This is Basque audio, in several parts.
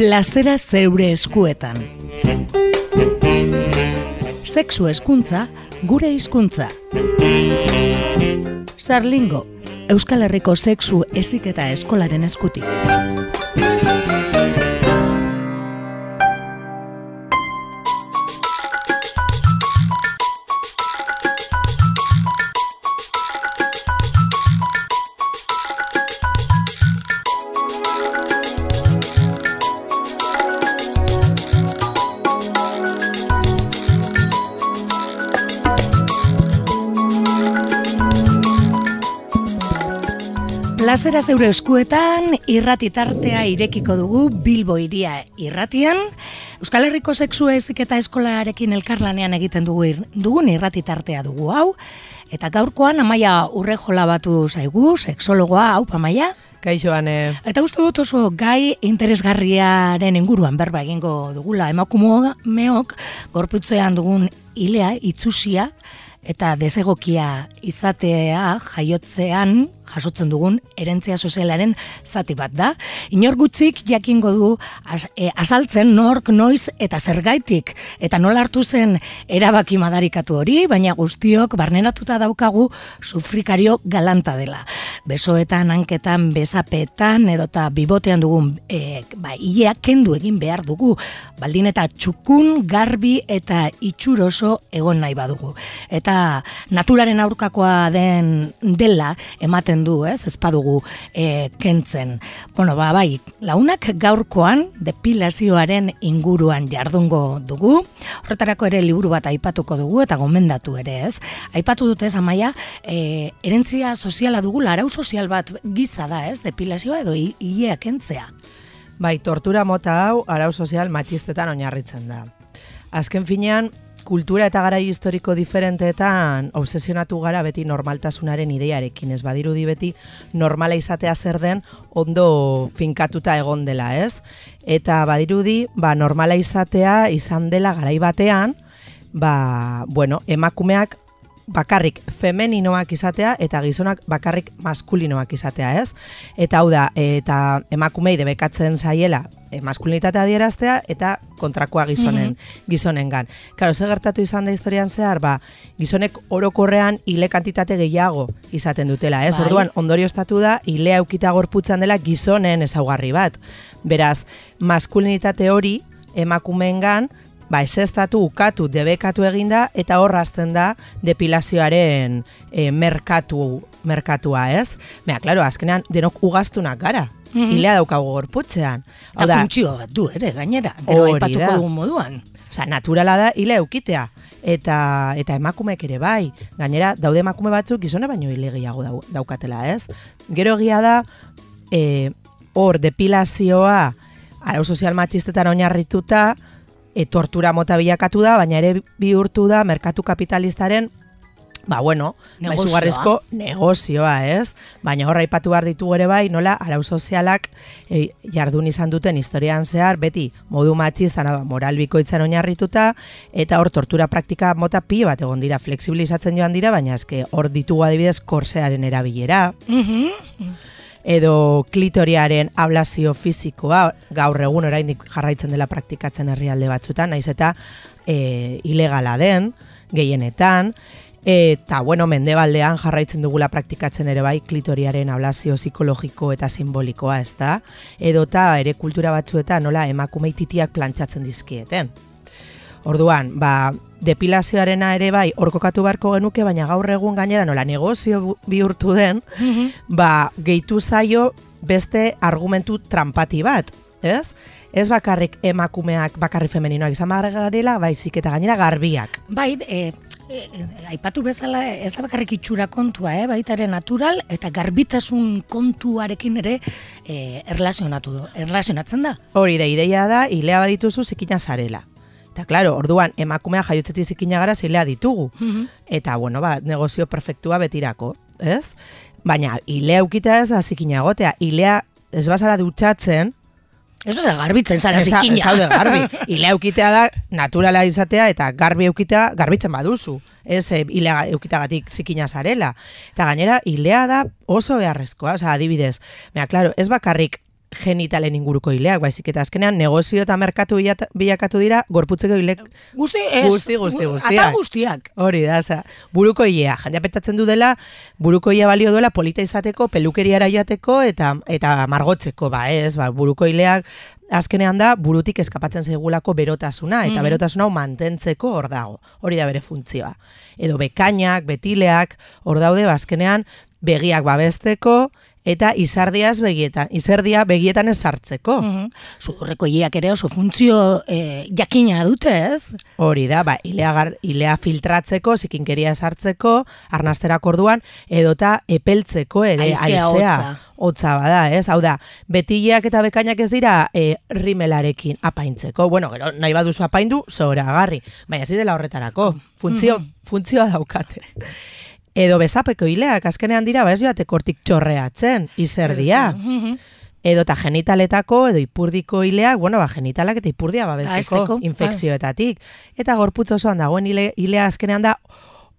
plazera zeure eskuetan. Sexu eskuntza, gure hizkuntza. Sarlingo, Euskal Herriko sexu eziketa eskolaren eskutik. Plazera zeure eskuetan irratitartea irekiko dugu Bilbo iria irratian. Euskal Herriko sexu eziketa eskolarekin elkarlanean egiten dugu ir, dugun irratitartea dugu hau. Eta gaurkoan amaia urre jola batu zaigu, sexologoa, hau pamaia. Kaixo, ane. Eta uste dut oso gai interesgarriaren inguruan berba egingo dugula. Emakumeok gorputzean dugun ilea, itzusia, eta desegokia izatea jaiotzean jasotzen dugun erentzia sozialaren zati bat da. Inor gutxik jakingo du e, azaltzen nork noiz eta zergaitik eta nola hartu zen erabaki madarikatu hori, baina guztiok barneratuta daukagu sufrikario galanta dela. Besoetan, hanketan, besapetan edota bibotean dugun e, ba, ia kendu egin behar dugu. Baldin eta txukun, garbi eta itxuroso egon nahi badugu. Eta naturaren aurkakoa den dela ematen du, ez? Ez badugu e, kentzen. Bueno, ba, bai, launak gaurkoan depilazioaren inguruan jardungo dugu. Horretarako ere liburu bat aipatuko dugu eta gomendatu ere, ez? Aipatu dute ez amaia, e, erentzia soziala dugu, arau sozial bat giza da, ez? Depilazioa edo hilea kentzea. Bai, tortura mota hau arau sozial matxistetan oinarritzen da. Azken finean, kultura eta garai historiko diferenteetan obsesionatu gara beti normaltasunaren idearekin, ez badirudi beti normala izatea zer den ondo finkatuta egon dela, ez? Eta badirudi, ba, normala izatea izan dela garai batean, ba, bueno, emakumeak bakarrik femeninoak izatea eta gizonak bakarrik maskulinoak izatea, ez? Eta hau da, eta emakumei debekatzen zaiela e, maskulinitatea adieraztea eta kontrakoa gizonen, mm gizonengan. Claro, ze gertatu izan da historian zehar, ba, gizonek orokorrean ile kantitate gehiago izaten dutela, ez? Bai. Orduan, ondorio estatu da, ilea eukita gorputzan dela gizonen ezaugarri bat. Beraz, maskulinitate hori emakumeengan ba, esestatu, ukatu, debekatu eginda, eta hor azten da depilazioaren e, merkatu, merkatua, ez? Mea, klaro, azkenean, denok ugaztunak gara, mm -hmm. ilea daukagu gorputzean. Eta funtzio bat du, ere, gainera, gero aipatuko dugun moduan. Osa, naturala da, ile eukitea. Eta, eta emakumeek ere bai. Gainera, daude emakume batzuk gizone baino hile gehiago daukatela, ez? Gero egia da, e, hor, depilazioa, arau sozial matxistetan oinarrituta, e, tortura mota bilakatu da, baina ere bihurtu da merkatu kapitalistaren Ba, bueno, negozioa. negozioa, ez? Baina horra ipatu behar ditu ere bai, nola, arau sozialak e, jardun izan duten historian zehar, beti modu matxizan, moral bikoitzan oinarrituta, eta hor tortura praktika mota pio bat egon dira, fleksibilizatzen joan dira, baina eske hor ditugu adibidez korsearen erabilera. Mm edo klitoriaren ablazio fizikoa gaur egun oraindik jarraitzen dela praktikatzen herrialde batzutan, naiz eta e, ilegala den gehienetan eta bueno, mendebaldean jarraitzen dugula praktikatzen ere bai klitoriaren ablazio psikologiko eta simbolikoa, ez da? Edota ere kultura batzuetan nola emakumeititiak plantxatzen dizkieten. Orduan, ba, depilazioarena ere bai orkokatu beharko genuke, baina gaur egun gainera nola negozio bihurtu den, mhm. ba, gehitu zaio beste argumentu trampati bat, ez? Ez bakarrik emakumeak bakarri femeninoak izan garela, baizik eta gainera garbiak. Bai, e, e, aipatu bezala ez da bakarrik itxura kontua, eh? baitare natural eta garbitasun kontuarekin ere e, erlazionatu, erlazionatzen da. Hori da, ideia da, hilea badituzu zikina zarela. Eta, klaro, orduan, emakumea jaiotzetik zikina gara zilea ditugu. Mhm. Eta, bueno, ba, negozio perfektua betirako, ez? Baina, hilea ukitea ez da zikina egotea. Hilea ez bazara dutxatzen, Ez da garbitzen zara zikina. Ez da garbi. Ilea eukitea da naturala izatea eta garbi eukitea garbitzen baduzu. Ez e, ilea eukitagatik zikina zarela. Eta gainera, ilea da oso beharrezkoa. Osa, adibidez. Mea, klaro, ez bakarrik genitalen inguruko hileak, baizik eta azkenean negozio eta merkatu bilakatu dira gorputzeko hilek Guzti, ez. Guzti, guzti, gu- guztiak. Atal guztiak. hori da, oza, buruko hilea. Jendea petatzen du dela, buruko hilea balio duela polita izateko, pelukeriara joateko eta eta margotzeko, ba, ez, ba, buruko hileak azkenean da burutik eskapatzen zaigulako berotasuna eta Mhm. berotasuna hau mantentzeko hor dago. Hori da bere funtzioa. Edo bekainak, betileak, hor daude ba, azkenean begiak babesteko eta izardiaz begietan, izerdia begietan ez sartzeko. Mhm. Sudurreko hileak ere oso funtzio eh, jakina dute, ez? Hori da, ba, ilea, gar, ilea filtratzeko, zikinkeria sartzeko, arnasterak orduan, edota epeltzeko ere, Haizea, haizea, hotza. bada, ez? Hau da, betileak eta bekainak ez dira e, rimelarekin apaintzeko. Bueno, gero, nahi baduzu apaindu, zoragarri. Baina ez direla horretarako. Funtzio, funtzioa daukate. Edo bezapeko hileak, azkenean dira, ba ez joateko hortik txorreatzen, izerdia. Edo eta genitaletako, edo ipurdiko hileak, bueno, ba, genitalak eta ipurdia babesteko, Babesteko, bai. infekzioetatik. Eta gorputz osoan dagoen hile, hilea azkenean da,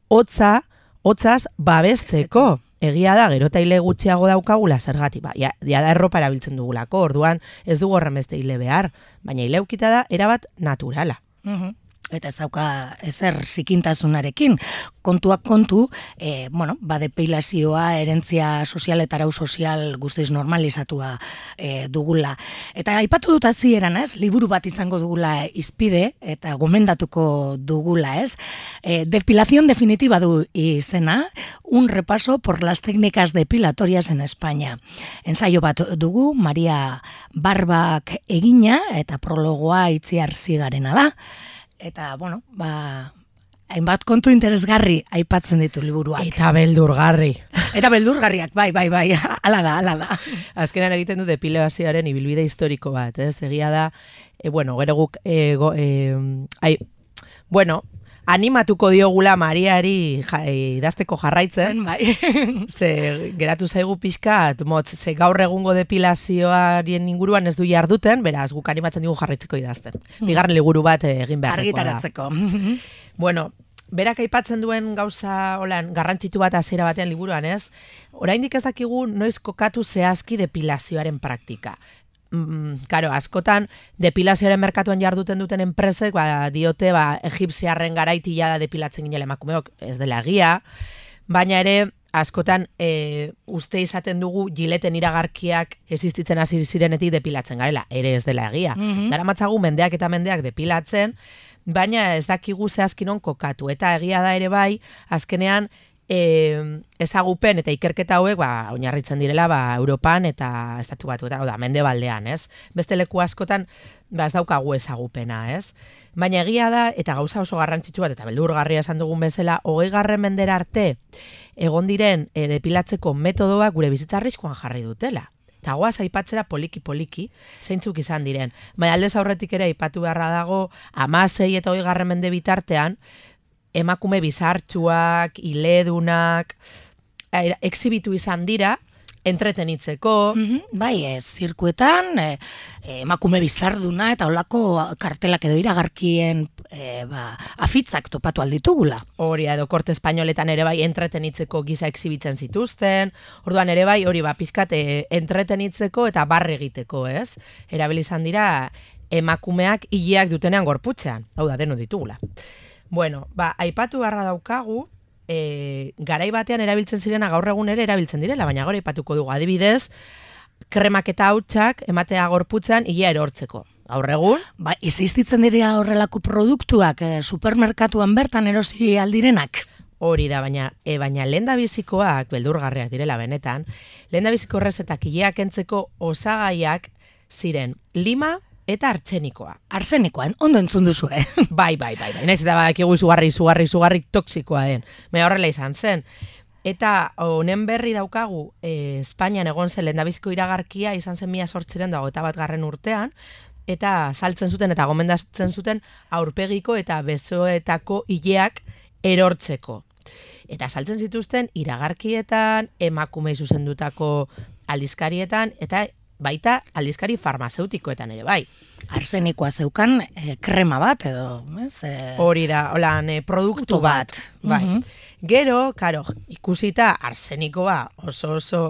hotza, hotzaz babesteko. Egia da, gero eta hile gutxiago daukagula zergatik, ba, ja, ja da erropa erabiltzen dugulako, orduan ez dugu horren beste hile behar, baina hile da, erabat naturala. Mhm. Eta ez dauka ezer zikintasunarekin. Kontuak kontu, e, bueno, ba depilazioa, erentzia sozial eta arau sozial guztiz normalizatua e, dugula. Eta aipatu dut hasieran, ez? Liburu bat izango dugula izpide eta gomendatuko dugula, ez? E, depilación definitiva du izena, un repaso por las técnicas depilatorias en España. Ensaio bat dugu, Maria Barbak egina eta prologoa itziar zigarena da. Eta, bueno, ba, hainbat kontu interesgarri aipatzen ditu liburuak. Eta beldurgarri. Eta beldurgarriak, bai, bai, bai, ala da, ala da. Azkenan egiten du depilazioaren ibilbide historiko bat, ez? Egia da, e, bueno, gero guk, e, go, e, ai, bueno, animatuko diogula Mariari ja, e, idazteko jarraitzen, bai. ze geratu zaigu pixkat, motz, ze gaur egungo depilazioaren inguruan ez du jarduten, beraz, guk animatzen digu jarraitzeko idazten. Bigarren liburu bat eh, egin beharrekoa da. Argitaratzeko. Bueno, berak aipatzen duen gauza holan garrantzitu bat hasiera batean liburuan, ez? Oraindik ez dakigu noiz kokatu zehazki depilazioaren praktika. Mm, karo, askotan depilazioaren merkatuan jarduten duten enpresek ba, diote ba, egipziarren garaitila da depilatzen ginela emakumeok ez dela egia, baina ere askotan e, uste izaten dugu gileten iragarkiak existitzen hasi zirenetik depilatzen garela, ere ez dela egia. Mhm. Daramatzagu mendeak eta mendeak depilatzen, baina ez dakigu zehazki non kokatu. Eta egia da ere bai, azkenean e, ezagupen eta ikerketa hauek ba, oinarritzen direla ba, Europan eta estatu batuetan, hau da, mendebaldean, ez? Beste leku askotan ba, ez daukagu ezagupena, ez? Baina egia da, eta gauza oso garrantzitsu bat, eta beldurgarria esan dugun bezala, hogei garren mendera arte, egon diren e, depilatzeko metodoak gure bizitza arriskuan jarri dutela. Eta goaz aipatzera poliki-poliki, zeintzuk izan diren. Baina aldez aurretik ere aipatu beharra dago, amasei eta hoi garren mende bitartean, emakume bizartxuak, iledunak, eh, exhibitu izan dira, entretenitzeko, Mhm, Bai, ez, zirkuetan, e, emakume bizarduna eta olako kartelak edo iragarkien e, ba, afitzak topatu alditugula. hori edo korte espainoletan ere bai entretenitzeko giza exhibitzen zituzten, orduan ere bai hori ba pizkat eh, entretenitzeko eta barre egiteko, ez? Erabili izan dira emakumeak hileak dutenean gorputzean, hau da, deno ditugula. Bueno, ba, aipatu beharra daukagu, e, garai batean erabiltzen zirena gaur egun ere erabiltzen direla, baina gaur aipatuko dugu adibidez, kremak eta hautsak ematea gorputzean hilea erortzeko. Gaur egun, Ba, existitzen dira horrelako produktuak e, supermerkatuan bertan erosi aldirenak. Hori da, baina, e, baina lenda bizikoak, beldurgarriak direla benetan, lenda biziko horrezetak hileak entzeko osagaiak ziren lima eta artxenikoa. Arsenikoa, ondo entzun duzu, eh? Bai, bai, bai, bai. Naiz eta badakigu izugarri, izugarri, izugarri toksikoa den. Me horrela izan zen. Eta honen berri daukagu, e, Espainian egon zen lendabiziko iragarkia izan zen mila sortziren dago eta bat garren urtean, eta saltzen zuten eta gomendatzen zuten aurpegiko eta besoetako hileak erortzeko. Eta saltzen zituzten iragarkietan, emakumei zuzendutako aldizkarietan, eta baita aldizkari farmazeutikoetan ere bai. Arsenikoa zeukan e, krema bat edo, ez? E, Hori da, holan, eh, produktu bat. bat. Bai. Mhm. Gero, karo, ikusita arsenikoa oso oso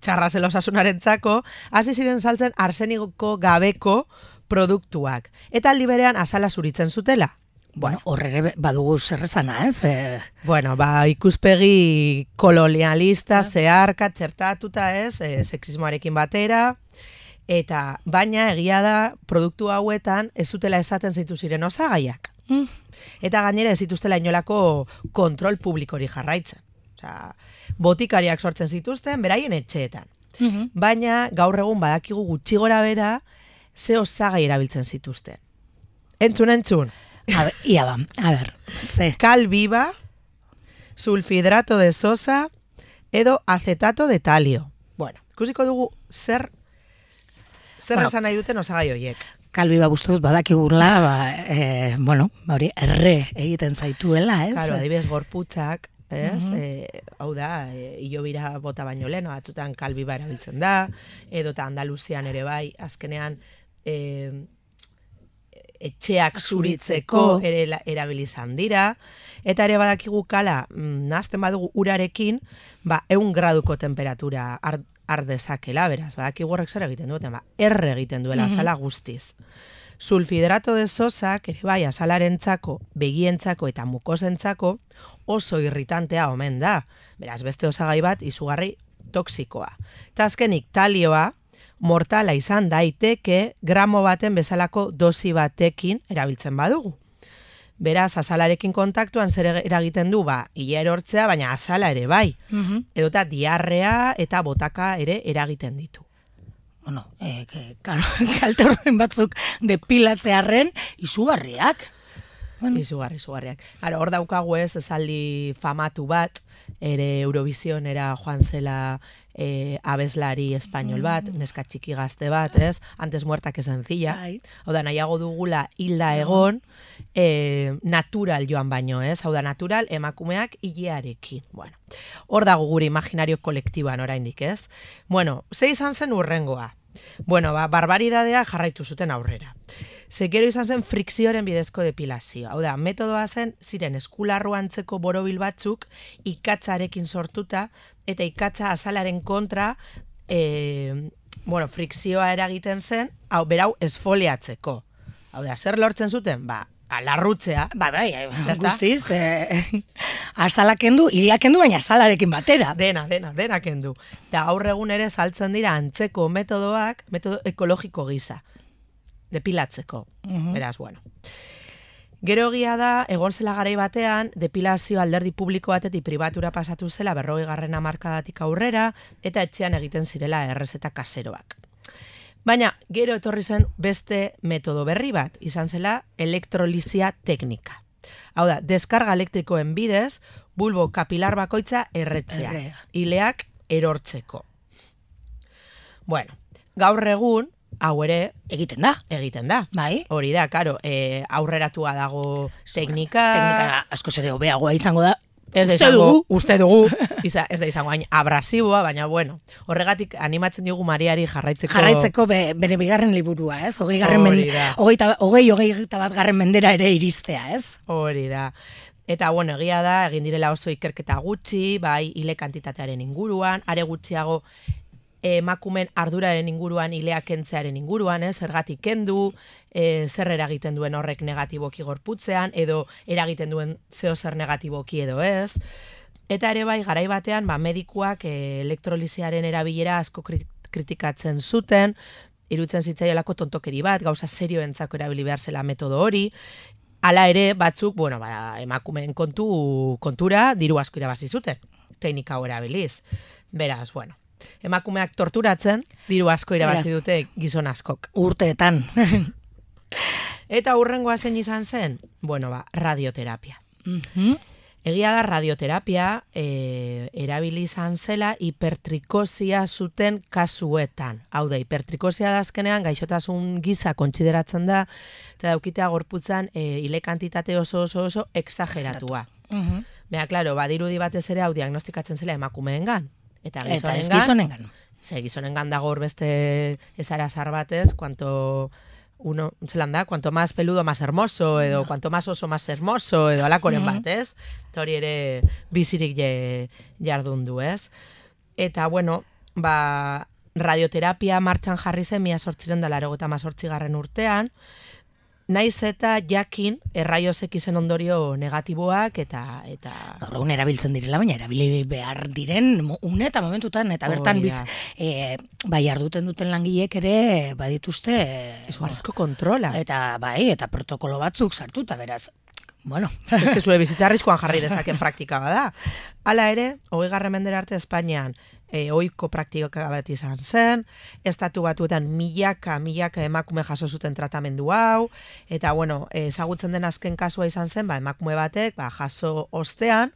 txarra zelosasunarentzako, hasi ziren saltzen arseniko gabeko produktuak. Eta aldi berean azala zuritzen zutela. Bueno, horre badugu zerrezana, ez? E... Bueno, ba, ikuspegi kolonialista, zeharka, txertatuta, ez? E, sexismoarekin batera, eta baina egia da produktu hauetan ez zutela esaten zitu ziren osagaiak. Mm. Eta gainera ez zituztela inolako kontrol publikori jarraitzen. Osea, botikariak sortzen zituzten, beraien etxeetan. Mm Baina gaur egun badakigu gutxi gora bera, ze osagai erabiltzen zituzten. Entzun, entzun. A ver, ia ba, a ver, ze. Cal viva, sulfidrato de sosa, edo acetato de talio. Bueno, ikusiko dugu zer zer bueno, esan nahi duten osagai horiek. Kalbi ba dut badakigula, ba, e, bueno, hori erre egiten zaituela, ez? Claro, adibidez gorputzak, ez? Mm -hmm. hau da, e, ilobira bota baino lehen, batzutan kalbi ba erabiltzen da, edo eta Andaluzian ere bai, azkenean, e, etxeak zuritzeko ere erabilizan dira. Eta ere badakigu kala, mm, nazten badugu urarekin, ba, eun graduko temperatura ar, dezakela, beraz, badakigu horrek zer egiten duten, ba, erre egiten duela mm azala guztiz. Sulfidrato de sosak, ere bai, azalarentzako, begientzako eta mukosentzako oso irritantea omen da. Beraz, beste osagai bat, izugarri toksikoa. Eta azkenik, talioa, mortala izan daiteke gramo baten bezalako dosi batekin erabiltzen badugu. Beraz, azalarekin kontaktuan zer eragiten du, ba, ia erortzea, baina azala ere bai. Mm -hmm. Edota diarrea eta botaka ere eragiten ditu. Bueno, e, kalte horren batzuk depilatzearen izugarriak. Bueno. Izugarri, izugarriak. hor daukagu ez, esaldi famatu bat, ere Eurovision era joan zela e, abeslari espainol bat, mm. neska txiki gazte bat, ez? Antes muerta que sencilla. Bai. Hau da, nahiago dugula hilda egon, e, natural joan baino, ez? Hau da, natural emakumeak hilearekin. Bueno, hor dago gure imaginario kolektiban oraindik, ez? Bueno, ze izan zen urrengoa? Bueno, ba, barbaridadea jarraitu zuten aurrera. Zekero izan zen frikzioaren bidezko depilazio. Hau da, metodoa zen, ziren eskularruantzeko borobil batzuk ikatzarekin sortuta, eta ikatza azalaren kontra, e, bueno, frikzioa eragiten zen, hau, berau, esfoliatzeko. Hau da, zer lortzen zuten? Ba, alarrutzea. Ba, bai, guztiz, eh, azala kendu, iria kendu, baina azalarekin batera. Dena, dena, dena kendu. Eta gaur egun ere saltzen dira antzeko metodoak, metodo ekologiko gisa depilatzeko. Mm Beraz, bueno. Gero egia da, egon zela garai batean, depilazio alderdi publiko batetik pribatura pasatu zela berroi garren amarkadatik aurrera, eta etxean egiten zirela errezeta kaseroak. Baina, gero etorri zen beste metodo berri bat, izan zela elektrolizia teknika. Hau da, deskarga elektrikoen bidez, bulbo kapilar bakoitza erretzea. Ileak erortzeko. Bueno, gaur egun, hau ere egiten da. Egiten da. Bai. Hori da, karo, e, aurreratua dago teknika. Teknika asko zere hobeagoa izango da. Ez da izango, dugu. uste dugu, iza, ez da izango hain abrasiboa, baina bueno, horregatik animatzen diogu Mariari jarraitzeko... Jarraitzeko be, bere bigarren liburua, ez? Hogei, garren men, hogei, hogei, hogei, bat garren mendera ere iristea, ez? Hori da. Eta, bueno, egia da, egin direla oso ikerketa gutxi, bai, hile kantitatearen inguruan, are gutxiago emakumen arduraren inguruan ilea kentzearen inguruan, eh, zergatik kendu, e, zer eragiten duen horrek negatiboki gorputzean, edo eragiten duen zeo zer negatiboki edo ez. Eta ere bai, garai batean, ba, medikuak e, elektroliziaren erabilera asko kritikatzen zuten, irutzen zitzaiolako tontokeri bat, gauza serio entzako erabili behar zela metodo hori, Hala ere, batzuk, bueno, ba, emakumeen kontu, kontura, diru asko irabazi zuten, teknika hori erabiliz. Beraz, bueno, emakumeak torturatzen, diru asko irabazi dute gizon askok. Urteetan. Eta urrengoa zen izan zen, bueno, ba, radioterapia. Mm Egia da radioterapia e, erabili izan zela hipertrikosia zuten kasuetan. Hau da, hipertrikosia da azkenean gaixotasun giza kontsideratzen da, eta daukitea gorputzan e, ile kantitate oso oso oso exageratua. Mm -hmm. Bea, klaro, badirudi batez ere hau diagnostikatzen zela emakumeengan. Eta gizonengan. Ze gizonengan dago beste ezara zar batez, cuanto uno, zelan da, cuanto más peludo, más hermoso, edo no. cuanto más oso, más hermoso, edo alakoren mm -hmm. bat, ez? Eta hori ere bizirik je, jardun du, ez? Eta, bueno, ba, radioterapia martxan jarri zen mila sortziren da laro eta urtean, naiz eta jakin erraiozek izen ondorio negatiboak eta... eta... Gaur egun erabiltzen direla, baina erabili behar diren une eta momentutan, eta bertan Hori biz, e, bai arduten duten langileek ere badituzte... e, Izugarrizko kontrola. Eta bai, eta protokolo batzuk sartuta, beraz, bueno, que zure bizitza arriskuan jarri dezaken praktika bada. Hala ere, hogei garren mendera arte Espainian e, oiko praktika bat izan zen, estatu batuetan milaka, milaka emakume jaso zuten tratamendu hau, eta bueno, ezagutzen den azken kasua izan zen, ba, emakume batek, ba, jaso ostean,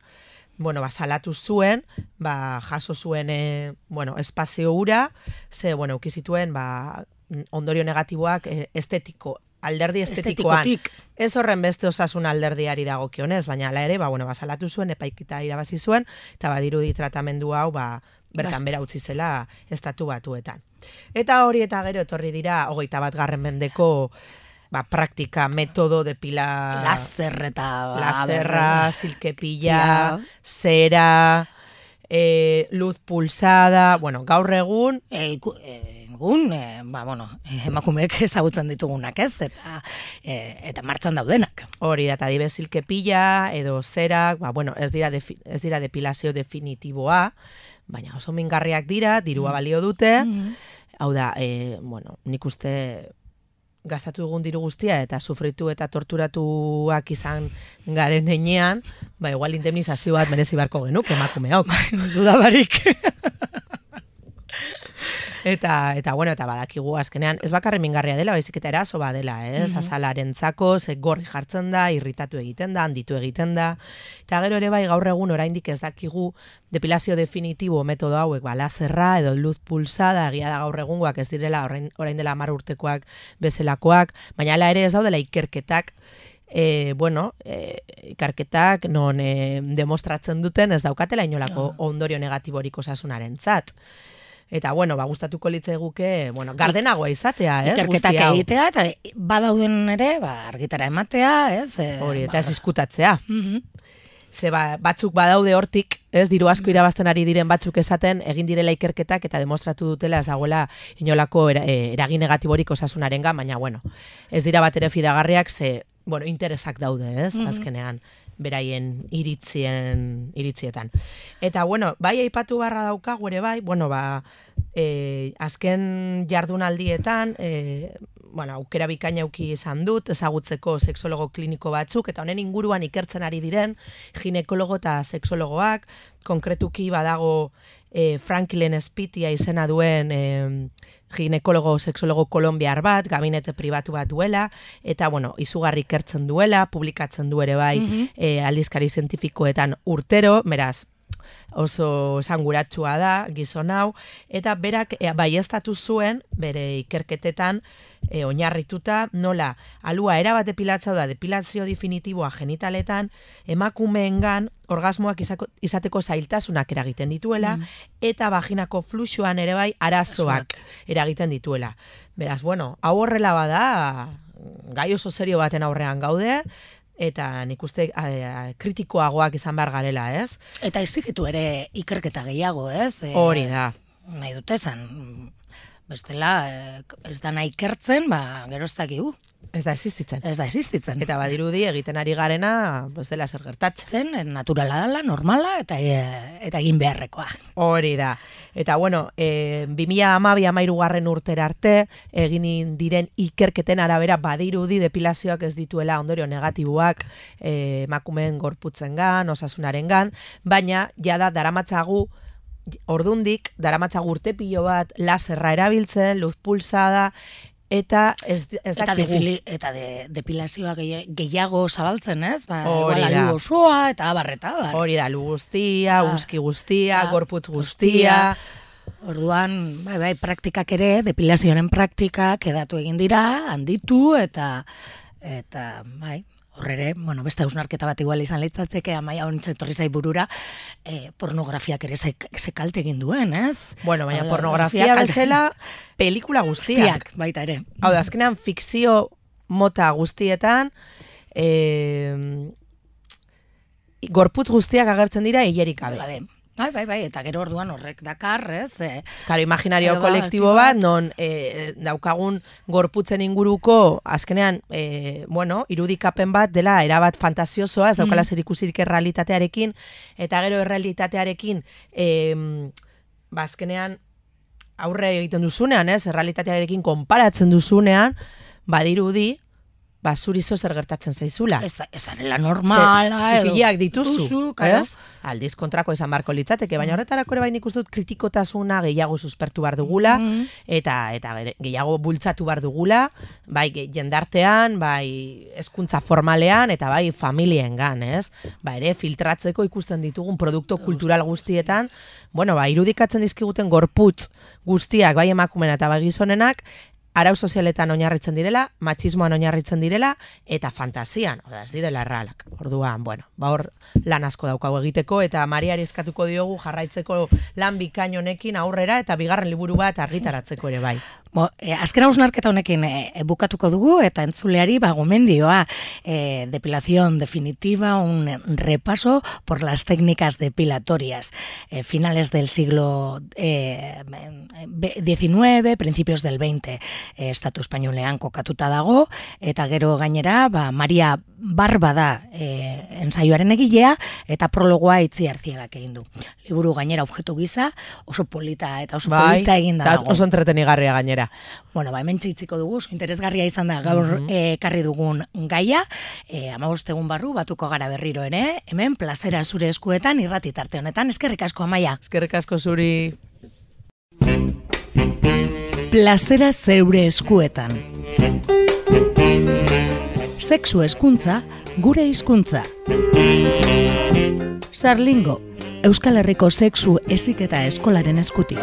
bueno, ba, salatu zuen, ba, jaso zuen, e, bueno, espazio ura, ze, bueno, ukizituen, ba, ondorio negatiboak e, estetiko, alderdi estetikoan. estetikotik. Ez horren beste osasun alderdiari dagokionez, baina hala ere, ba, bueno, ba, salatu zuen, epaikita irabazi zuen, eta badirudi tratamendu hau, ba, bertan bera utzi zela estatu batuetan. Eta hori eta gero etorri dira, hogeita bat garren mendeko, ba, praktika, metodo depila... lazer eta... Laserra, silkepilla, Ja. zera, e, luz pulsada, bueno, gaur egun, E, iku- e, egun, e, ba, bueno, emakumeek ezagutzen ditugunak ez, eta, e, eta martzan daudenak. hori eta dibe silkepilla, edo zerak, ba, bueno, ez dira, defi, ez dira depilazio definitiboa, baina oso mingarriak dira, dirua balio dute, hau da, e, bueno, nik uste gastatu dugun diru guztia eta sufritu eta torturatuak izan garen heinean, ba igual indemnizazio bat merezi beharko genuk emakumeok. Duda barik. Eta, eta bueno, eta badakigu azkenean, ez bakarren mingarria dela, baizik eta eraso badela, ez? Mhm. Azalarentzako, ze gorri jartzen da, irritatu egiten da, handitu egiten da. Eta gero ere bai gaur egun oraindik ez dakigu depilazio definitibo metodo hauek, ba, laserra edo luz pulsada, egia da gaur egungoak ez direla orain, orain dela hamar urtekoak bezelakoak, baina hala ere ez daudela ikerketak e, bueno, e, ikarketak non e, demostratzen duten ez daukatela inolako ondorio negatiborik osasunaren zat. Eta, bueno, ba, gustatuko litzeguke, bueno, gardenagoa izatea, ez? Ikerketak egitea, eta badauden ere, ba, argitara ematea, ez? E, Hori, eta ez ba, izkutatzea. mhm. Ze ba, batzuk badaude hortik, ez diru asko irabazten ari diren batzuk esaten, egin direla ikerketak eta demostratu dutela ez dagoela inolako era, e, eragin negatiborik osasunarenga, baina bueno, ez dira bat ere fidagarriak ze, bueno, interesak daude, ez, Mhm. azkenean beraien iritzien iritzietan. Eta bueno, bai aipatu barra daukagu ere bai, bueno, ba, e, azken jardunaldietan, e, bueno, aukera bikaina auki izan dut, ezagutzeko sexologo kliniko batzuk, eta honen inguruan ikertzen ari diren ginekologo eta sexologoak, konkretuki badago e, Franklin Spitia izena duen e, ginekologo sexologo kolombiar bat, gabinete pribatu bat duela, eta bueno, izugarri ikertzen duela, publikatzen du ere bai Mhm. e, aldizkari zientifikoetan urtero, beraz, oso esanguratsua da gizon hau. Eta berak e, baieztatu zuen bere ikerketetan e, oinarrituta nola alua erabat depilatzea da depilazio definitiboa genitaletan emakumeengan orgasmoak izako, izateko zailtasunak eragiten dituela eta vaginako fluxuan ere bai arazoak. eragiten dituela. Beraz, bueno, hau horrela bada gai oso serio baten aurrean gaude eta nik uste eh, kritikoagoak izan behar garela, ez? Eta ezigitu ere ikerketa gehiago, ez? E, Hori da. Nahi dute esan, bestela, e, ez da nahi ikertzen, ba, gero ez dakigu. Ez da existitzen. Ez da existitzen. Eta badirudi egiten ari garena, ez dela zer gertatzen. zen, e, naturala dela, normala, eta, e, eta egin beharrekoa. Hori da. Eta bueno, e, 2012 amairu garren urtera arte, egin diren ikerketen arabera badirudi depilazioak ez dituela ondorio negatiboak emakumeen gorputzengan, osasunarengan, baina jada daramatzagu ordundik daramatzagu urte pilo bat laserra erabiltzen, luz pulsada, eta ez, ez Eta, dakigu. defili, eta de, depilazioa gehi- gehiago zabaltzen, ez? Ba, Hori igual da. osoa, eta abar, eta abar. Hori da, lu guztia, Ah. uski guztia, Ah, gorputz guztia, Orduan, bai, bai, praktikak ere, depilazioaren praktikak edatu egin dira, handitu, eta, eta, bai, horrere, bueno, beste hausnarketa bat igual izan litzateke, amaia ontsa etorri zai burura, eh, pornografiak ere ze, ze kalte egin duen, ez? Bueno, baina pornografia bezala pelikula guztiak. Guztiak, baita ere. Hau da, azkenean fikzio mota guztietan, e, gorputz guztiak agertzen dira hilerik gabe. Bai, bai, bai, eta gero orduan horrek dakar, ez? E, Karo, imaginario Edo, kolektibo bat, non e, daukagun gorputzen inguruko, azkenean, e, bueno, irudikapen bat dela erabat fantasiosoa, ez daukala Mm. zer ikusirik errealitatearekin, eta gero errealitatearekin, e, ba, azkenean, aurre egiten duzunean, ez, errealitatearekin konparatzen duzunean, badirudi, ba, zuri zo zer gertatzen zaizula. ez, ez zarela normala, txikiak dituzu, Duzu, ez? Aldiz kontrako izan barko litzateke, baina horretarako ere bain ikusten dut kritikotasuna gehiago suspertu behar dugula, Mhm. eta eta bere- gehiago bultzatu behar dugula, bai jendartean, bai hezkuntza formalean, eta bai familiengan, ez? Ba ere, filtratzeko ikusten ditugun produktu kultural guztietan, bueno, ba, irudikatzen dizkiguten gorputz guztiak, bai emakumena eta bai gizonenak, arau sozialetan oinarritzen direla, matxismoan oinarritzen direla, eta fantasian, oda, ez direla erralak. Orduan, bueno, ba hor lan asko daukagu egiteko, eta Mariari eskatuko diogu jarraitzeko lan bikain honekin aurrera, eta bigarren liburu bat argitaratzeko ere bai. Bo, e, azken hausnarketa honekin e, e, bukatuko dugu eta entzuleari ba, gomendioa e, depilación definitiva, un repaso por las técnicas depilatorias e, finales del siglo e, XIX, principios del 20 e, estatu espainolean kokatuta dago eta gero gainera ba, Maria Barba da e, ensaioaren egilea eta prologoa itzi arziagak egin du. Liburu gainera objektu gisa oso polita eta oso polita eginda eta dago. oso entretenigarria gainera. Bueno, ba, hemen txitziko dugu, interesgarria izan da gaur Mhm. eh, ekarri dugun gaia, e, egun barru, batuko gara berriro ere, hemen plazera zure eskuetan, irrati tarte honetan, eskerrik asko amaia. Eskerrik asko zuri. Plazera zeure eskuetan. Sexu eskuntza, gure hizkuntza. Sarlingo, Euskal Herriko sexu eziketa eskolaren eskutik.